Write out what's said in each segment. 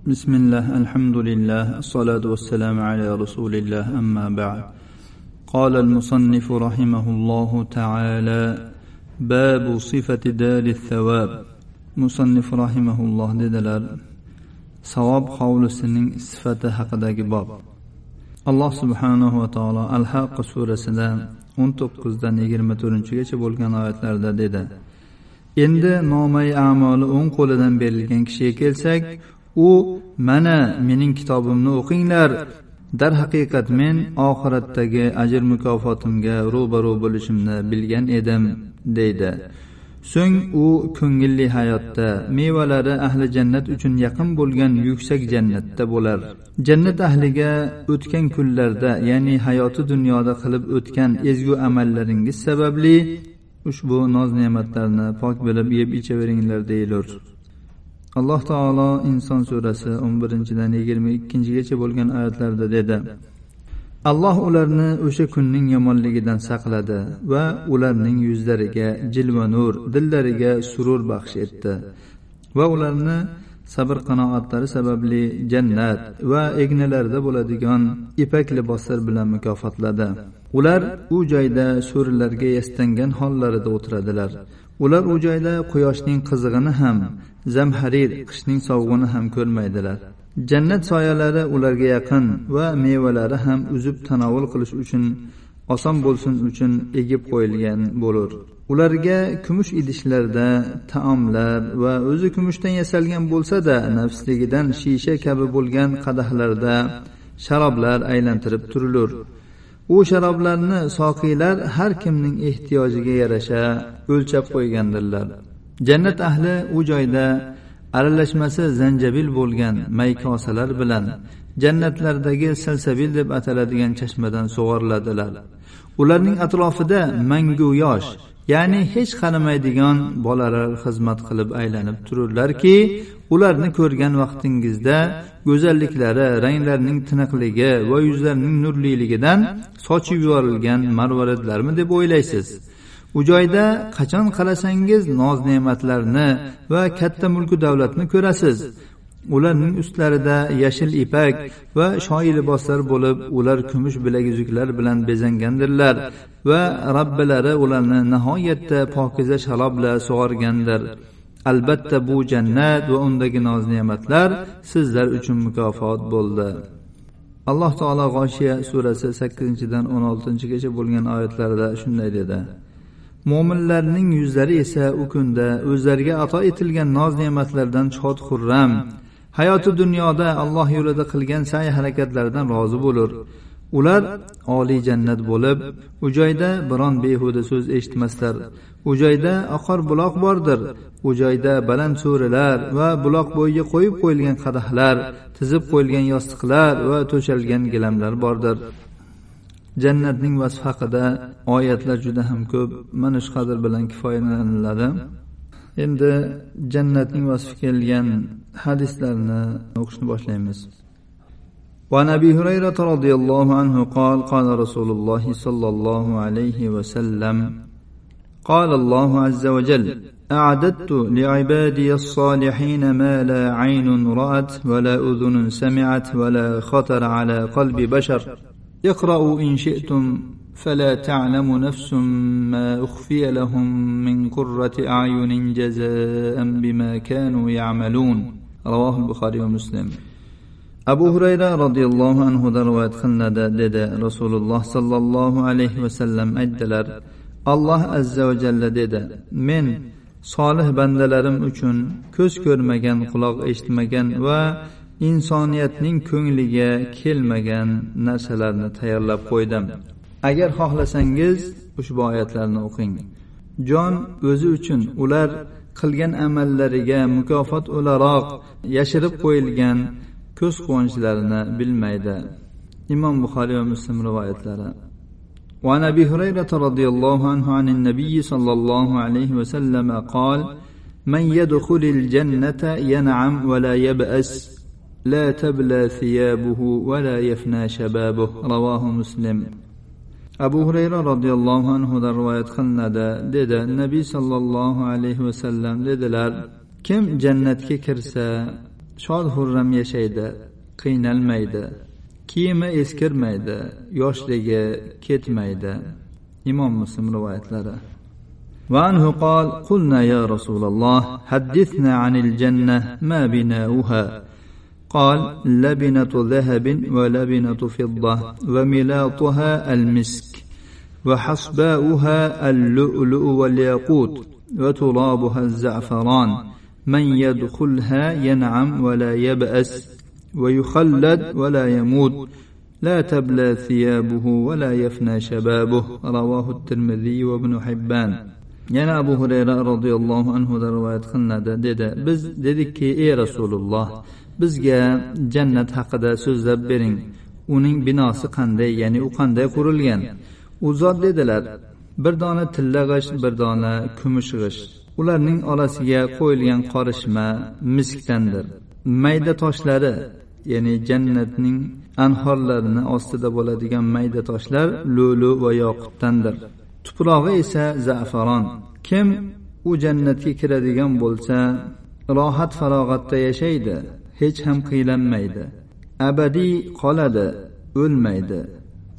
بسم الله الحمد لله الصلاة والسلام على رسول الله أما بعد قال المصنف رحمه الله تعالى باب صفة دار الثواب مصنف رحمه الله dedilar savob hovlisining sifati haqidagi bob alloh subhanahu va taolo al haq surasida o'n to'qqizdan yigirma to'rtinchigacha bo'lgan oyatlarda dedi endi nomai amoli o'ng qo'lidan berilgan kishiga kelsak u mana mening kitobimni o'qinglar. Darhaqiqat men oxiratdagi ajr mukofotimga ro'baro bo'lishimni bilgan edim deydi. So'ng u ko'ngilli hayotda mevalari ahli jannat uchun yaqin bo'lgan yuksak jannatda bo'lar. Jannat ahliga o'tgan kunlarda ya'ni hayoti dunyoda qilib o'tgan ezgu amallaringiz sababli ushbu noz ne'matlarni pok bilib yeb ichaveringlar deyilur. Alloh taolo inson surasi o'n birinchidan yigirma ikkinchigacha bo'lgan oyatlarda dedi. Alloh ularni o'sha kunning yomonligidan saqladi va ularning yuzlariga jilva nur dillariga surur baxsh etdi va ularni sabr qanoatlari sababli jannat va egnalarida bo'ladigan ipak liboslar bilan mukofotladi. Ular u joyda so'rilarga yastangan hollarida o'tiradilar ular u joyda quyoshning qizig'ini ham zamharir qishning sovug'ini ham ko'rmaydilar. Jannat soyalari ularga yaqin va mevalari ham uzib tanovul qilish uchun oson bo'lsin uchun egib qo'yilgan bo'lur. Ularga kumush idishlarda taomlar va o'zi kumushdan yasalgan bo'lsa-da nafsligidan shisha kabi bo'lgan qadahlarda sharoblar aylantirib turilur. U sharoblarni soqiylar har kimning ehtiyojiga yarasha o'lchab qo'ygandirlar. Jannat ahli u joyda aralashmasi zanjabil bo'lgan may kosalar bilan jannatlardagi salsabil deb ataladigan chashmadan sug'oriladilar. Ularning atrofida mangu yosh ya'ni hech qaramaydigan bolalar xizmat qilib aylanib tururlarki ularni ko'rgan vaqtingizda go'zalliklari ranglarining tiniqligi va yuzlarining nurliligidan sochib yuborilgan marvaridlarmi deb o'ylaysiz. U joyda qachon qarasangiz noz ne'matlarni va katta mulku davlatni ko'rasiz. Ularning ustlarida yashil ipak va shoyi liboslar bo'lib ular kumush bilaguzuklar bilan bezangandirlar va robbilari ularni nihoyatda pokiza shalob bilan sug'organdir. Albatta bu jannat va undagi noz ne'matlar sizlar uchun mukofot bo'ldi. Alloh taolo g'oshiya surasi sakkizinchidan o'n oltinchigacha bo'lgan oyatlarida shunday dedi. Mo'minlarning yuzlari esa u kunda o'zlariga ato etilgan noz ne'matlardan shod xurram hayoti dunyoda alloh yo'lida qilgan sa'y harakatlaridan rozi bo'lur. Ular oliy jannat bo'lib u joyda biron behuda so'z eshitmaslar. U joyda oqar buloq bordir. U joyda baland so'rilar va buloq bo'yiga qo'yib qo'yilgan qadahlar tizib qo'yilgan yostiqlar va to'shalgan gilamlar bordir. Jannatning vasfi haqida oyatlar juda ham ko'p. Mana shu qadr bilan kifoyalaniladi. endi jannatning vasfi kelgan hadislarni o'qishni boshlaymiz وعن ابي هريره رضي الله عنه قال قال رسول الله صلى الله عليه وسلم قال الله عز وجل اعددت لعبادي الصالحين ما لا عين رات ولا اذن سمعت ولا خطر على قلب بشر اقرأوا إن شئتم فلا تعلم نفس ما أخفي لهم من قرة أعين جزاء بما كانوا يعملون رواه البخاري ومسلم abu hurayra roziyallohu anhudan rivoyat qilinadi dedi rasululloh sollallohu alayhi vasallam aytdilar alloh azza va jalla dedi men solih bandalarim uchun ko'z ko'rmagan quloq eshitmagan va insoniyatning ko'ngliga kelmagan narsalarni tayyorlab qo'ydim agar xohlasangiz ushbu oyatlarni o'qing jon o'zi uchun ular qilgan amallariga mukofot o'laroq yashirib qo'yilgan ko'z quvonchlarini bilmaydi imom buxoriy va muslim rivoyatlari وعن ابي هريره رضي الله عنه عن النبي صلى الله عليه وسلم قال من يدخل الجنه ينعم ولا يبأس لا تبلى ثيابه ولا يفنى شبابه رواه مسلم abu hurayra roziyallohu anhudan rivoyat qilinadi dedi nabiy sollallohu alayhi vasallam dedilar kim jannatga kirsa shod hurram yashaydi qiynalmaydi kiyimi eskirmaydi yoshligi ketmaydi imom muslim rivoyatlari وعنه قال قلنا يا رسول الله حدثنا عن الجنة ما بناؤها قال لبنة ذهب ولبنة فضة وملاطها المسك وحصباؤها اللؤلؤ والياقوت وترابها الزعفران من يدخلها ينعم ولا يبأس ويخلد ولا يموت لا تبلى ثيابه ولا يفنى شبابه رواه الترمذي وابن حبان yana abu hurayra roziyallohu anhudan rivoyat qilinadi dedi biz dedikki ey rasululloh bizga jannat haqida so'zlab bering uning binosi qanday ya'ni u qanday qurilgan U zot dedilar bir dona tilla g'isht bir dona kumush g'isht ularning orasiga qo'yilgan qorishma miskdandir. Mayda toshlari ya'ni jannatning anhorlarini ostida bo'ladigan mayda toshlar lo'lu va yoqutdandir tuprog'i esa za'faron. Kim u jannatga kiradigan bo'lsa rohat farog'atda yashaydi hech ham qiylanmaydi. Abadiy qoladi o'lmaydi.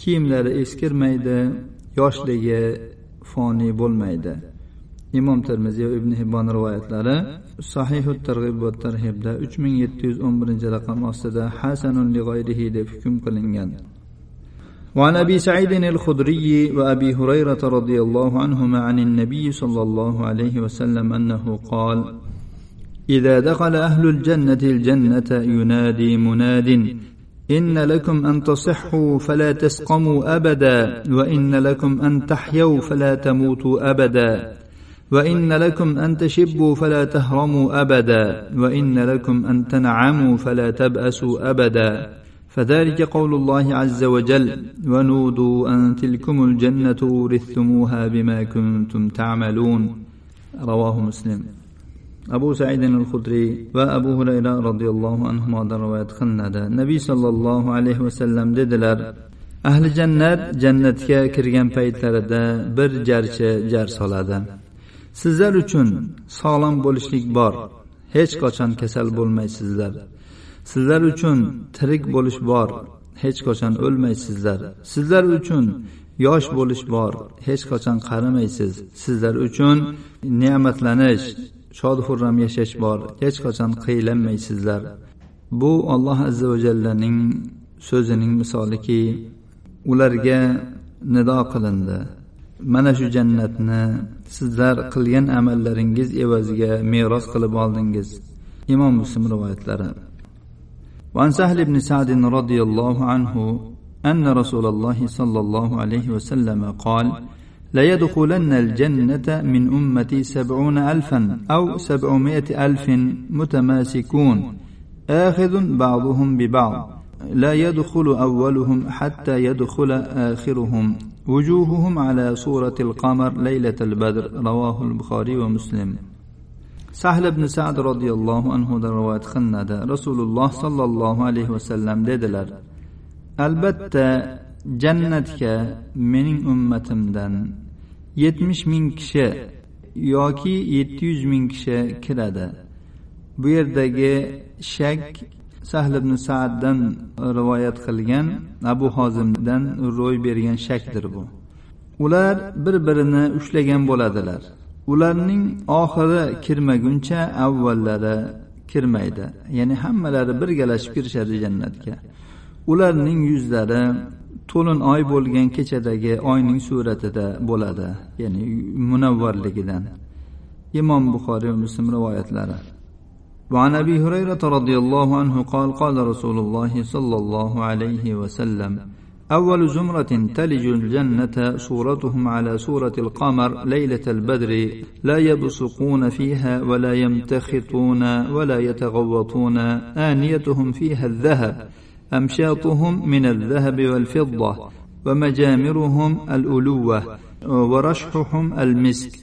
kiyimlari eskirmaydi yoshligi foniy bo'lmaydi imom termiziy va ibn hibbon rivoyatlari sahihu targ'ib va tarhibda uch ming yetti yuz o'n birinchi raqam ostida hasanun li deb hukm qilingan وعن ابي سعيد الخدري وابي هريره رضي الله عنهما عن النبي صلى الله عليه وسلم انه قال اذا دخل اهل الجنه الجنه ينادي مناد إن لكم أن تصحوا فلا تسقموا أبدا وإن لكم أن تحيوا فلا تموتوا أبدا. وإن لكم أن تشبوا فلا تهرموا أبدا وإن لكم أن تنعموا فلا تبأسوا أبدا. فذلك قول الله عز وجل ونودوا أن تلكم الجنة أورثتموها بما كنتم تعملون. رواه مسلم. abu saidin al hudriy va abu hurayra roziyallohu anhudan rivoyat qilinadi. Nabiy sollallohu alayhi vasallam dedilar ahli jannat jannatga kirgan paytlarida bir jarchi jar soladi. Sizlar uchun sog'lom bo'lishlik bor. Hech qachon kasal bo'lmaysizlar. Sizlar uchun tirik bo'lish bor. Hech qachon o'lmaysizlar. Sizlar uchun yosh bo'lish bor. Hech qachon qarimaysiz. Sizlar uchun ne'matlanish shod xurram yashash bor hech qachon qiylanmaysizlar bu alloh azza va jallaning so'zining misoliki ularga nido qilindi mana shu jannatni sizlar qilgan amallaringiz evaziga meros qilib oldingiz imom muslim rivoyatlari وعن سهل بن سعد رضي الله عنه أن رسول الله صلى الله عليه وسلم قال ليدخلن الجنة من أمتي سبعون ألفا أو سبعمائة ألف متماسكون. آخذ بعضهم ببعض. لا يدخل أولهم حتى يدخل آخرهم. وجوههم على صورة القمر ليلة البدر. رواه البخاري ومسلم. sahl ibn sad roziyallohu anhudan rivoyat qilinadi rasululloh sollallohu alayhi vasallam dedilar albatta jannatga mening ummatimdan yetmish ming kishi yoki yetti yuz ming kishi kiradi. Bu yerdagi shak sahl ibn saaddan rivoyat qilgan abu hozimdan ro'y bergan shakdir bu. Ular bir birini ushlagan bo'ladilar. Ularning oxiri kirmaguncha avvallari kirmaydi. Ya'ni hammalari birgalashib kirishadi jannatga. Ularning yuzlari to'lin oy bo'lgan kechadagi oyning suratida bo'ladi ya'ni munavvarligidan imom buxoriy va muslim rivoyatlari وعن ابي هريره رضي الله عنه قال قال رسول الله صلى الله عليه وسلم أول زمرة تلج الجنة صورتهم على صورة القمر ليلة البدر لا يبصقون فيها ولا يمتخطون ولا يتغوطون آنيتهم فيها الذهب أمشاطهم من الذهب والفضة ومجامرهم الألوة ورشحهم المسك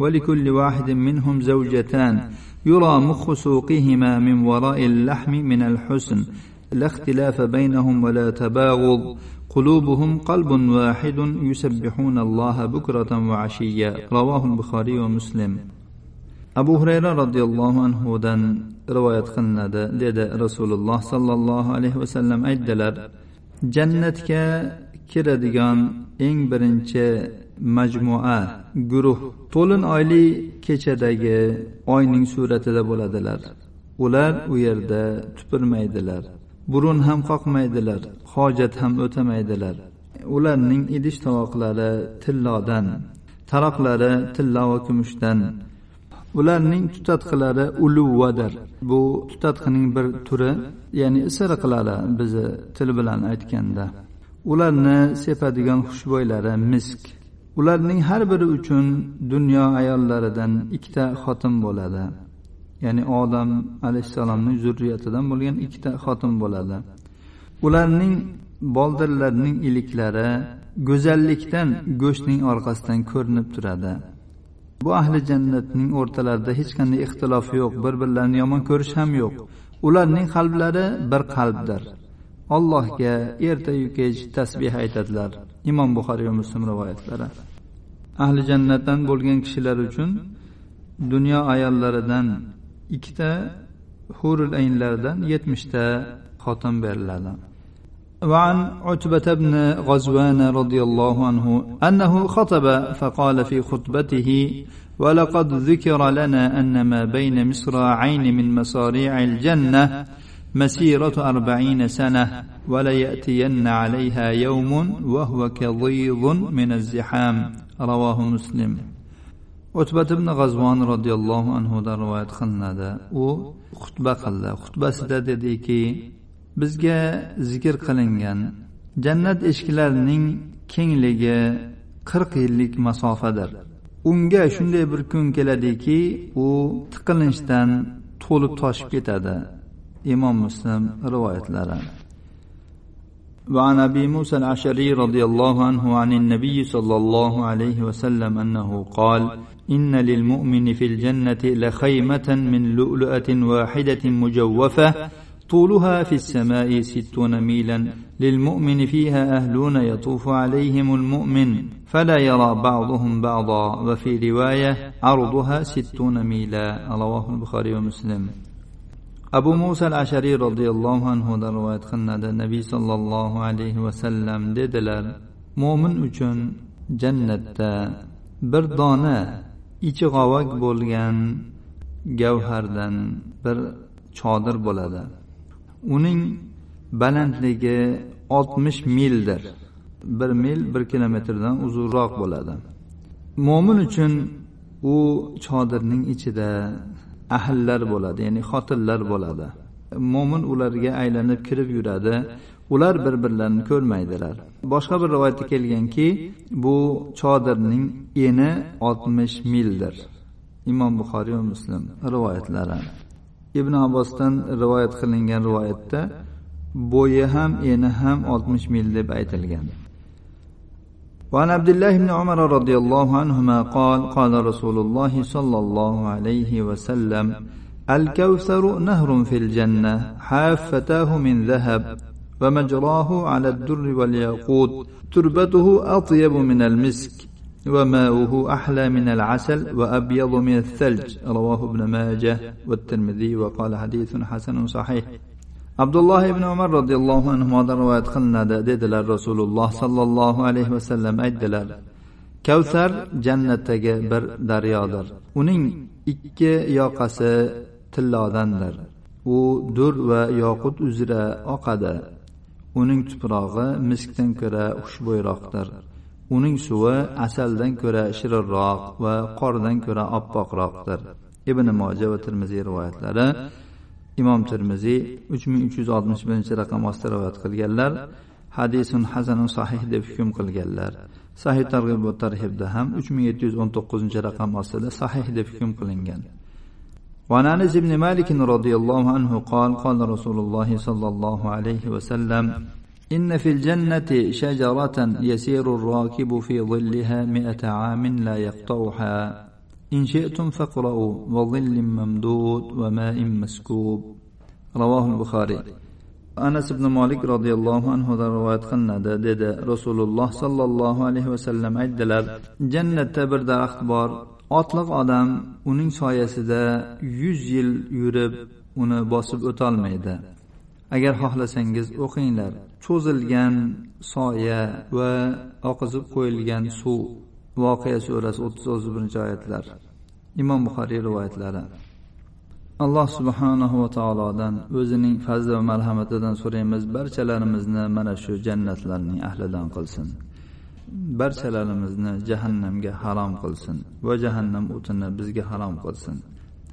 ولكل واحد منهم زوجتان يرى مخ سوقهما من وراء اللحم من الحسن لا اختلاف بينهم ولا تباغض قلوبهم قلب واحد يسبحون الله بكرة وعشيا. رواه البخاري ومسلم. أبو هريرة رضي الله عنه دن rivoyat qilinadi dedi rasululloh sollallohu alayhi vasallam aytdilar jannatga kiradigan eng birinchi majmua guruh to'lin oyli kechadagi oyning suratida bo'ladilar. Ular u yerda tupurmaydilar burun ham qoqmaydilar hojat ham o'tamaydilar. Ularning idish tovoqlari tillodan taroqlari tillo va kumushdan ularning tutatqilari uluvvadir bu tutatqining bir turi ya'ni isiriqlari bizni til bilan aytganda. Ularni sepadigan xushbo'ylari misk. Ularning har biri uchun dunyo ayollaridan ikkita xotin bo'ladi. Ya'ni odam alayhissalomning zurriyatidan bo'lgan ikkita xotin bo'ladi. Ularning boldirlarning iliklari go'zallikdan go'shtning orqasidan ko'rinib turadi. Bu ahli jannatning o'rtalarida hech qanday ixtilof yo'q bir birlarini yomon ko'rish ham yo'q. Ularning qalblari bir qalbdir. Allohga ertayu kech tasbeh aytadilar. Imom buxoriy va muslim rivoyatlari. Ahli jannatdan bo'lgan kishilar uchun dunyo ayollaridan ikkita hurul aynlardan yetmishta xotin beriladi. وعن عتبة بن غزوان رضي الله عنه أنه خطب فقال في خطبته ولقد ذكر لنا أن ما بين مصراعين من مصاريع الجنة مسيرة أربعين سنة وليأتين عليها يوم وهو كضيض من الزحام. رواه مسلم. o'tbat ibn g'azvon roziyallohu anhudan rivoyat qilinadi u xutba qildi xutbasida dediki bizga zikr qilingan jannat eshiklarining kengligi qirq yillik masofadir unga shunday bir kun keladiki u tiqilinchdan to'lib toshib ketadi imom muslim rivoyatlari وعن ابي موسى العشري رضي الله عنه عن النبي صلى الله عليه وسلم انه قال ان للمؤمن في الجنه لخيمه من لؤلؤه واحده مجوفه طولها في السماء ستون ميلا للمؤمن فيها اهلون يطوف عليهم المؤمن فلا يرى بعضهم بعضا وفي روايه عرضها ستون ميلا رواه البخاري ومسلم abu muso al ashariy roziyallohu anhudan rivoyat qilinadi nabiy sollallohu alayhi vasallam dedilar mo'min uchun jannatda bir dona ichi g'ovak bo'lgan gavhardan bir chodir bo'ladi uning balandligi oltmish mildir. Bir mil bir kilometrdan uzunroq bo'ladi. Mo'min uchun u chodirning ichida ahllar bo'ladi ya'ni xotinlar bo'ladi. Mo'min ularga aylanib kirib yuradi. Ular bir birlarini ko'rmaydilar. Boshqa bir rivoyatda kelganki bu chodirning eni oltmish mildir. Imom buxoriy va muslim rivoyatlari. ibn abbosdan rivoyat qilingan rivoyatda bo'yi ham eni ham oltmish mil deb aytilgan وعن عبد الله بن عمر رضي الله عنهما قال قال رسول الله صلى الله عليه وسلم الكوثر نهر في الجنة حافتاه من ذهب ومجراه على الدر والياقوت تربته أطيب من المسك وماؤه أحلى من العسل وأبيض من الثلج رواه ابن ماجه والترمذي وقال حديث حسن صحيح abdulloh ibn umar roziyallohu anhudan rivoyat qilinadi dedilar rasululloh sollallohu alayhi vasallam aytdilar kavsar jannatdagi bir daryodir uning ikki yoqasi tillodandir u dur va yoqut uzra oqadi uning tuprog'i miskdan ko'ra xushbo'yroqdir uning suvi asaldan ko'ra shirinroq va qordan ko'ra oppoqroqdir ibn moja va termiziy rivoyatlari imom termiziy uch ming uch yuz oltmish birinchi raqam ostida rivoyat qilganlar hadisun hasanun sahih deb hukm qilganlar sahih targ'ib va tarhibda ham uch ming yetti yuz o'n to'qqizinchi raqam ostida sahih deb hukm qilingan وعن انس بن مالك رضي الله عنه قال قال رسول الله صلى الله عليه وسلم ان في الجنه شجره يسير الراكب في ظلها مئة عام لا يقطعها إن شئتم فاقرأوا وظل ممدود وماء مسكوب رواه البخاري anas ibn molik roziyallohu anhudan rivoyat qilinadi dedi rasululloh sollallohu alayhi vasallam aytdilar jannatda bir daraxt bor otliq odam uning soyasida yuz yil yurib uni bosib o'tolmaydi Agar xohlasangiz o'qinglar. Cho'zilgan soya va oqizib qo'yilgan suv. Voqea surasi o'ttiz o'ttiz birinchi oyatlar. Imom buxoriy rivoyatlari. Alloh subhanahu va taolodan o'zining fazli va marhamatidan so'raymiz barchalarimizni mana shu jannatlarning ahlidan qilsin. Barchalarimizni jahannamga harom qilsin va jahannam o'tini bizga harom qilsin.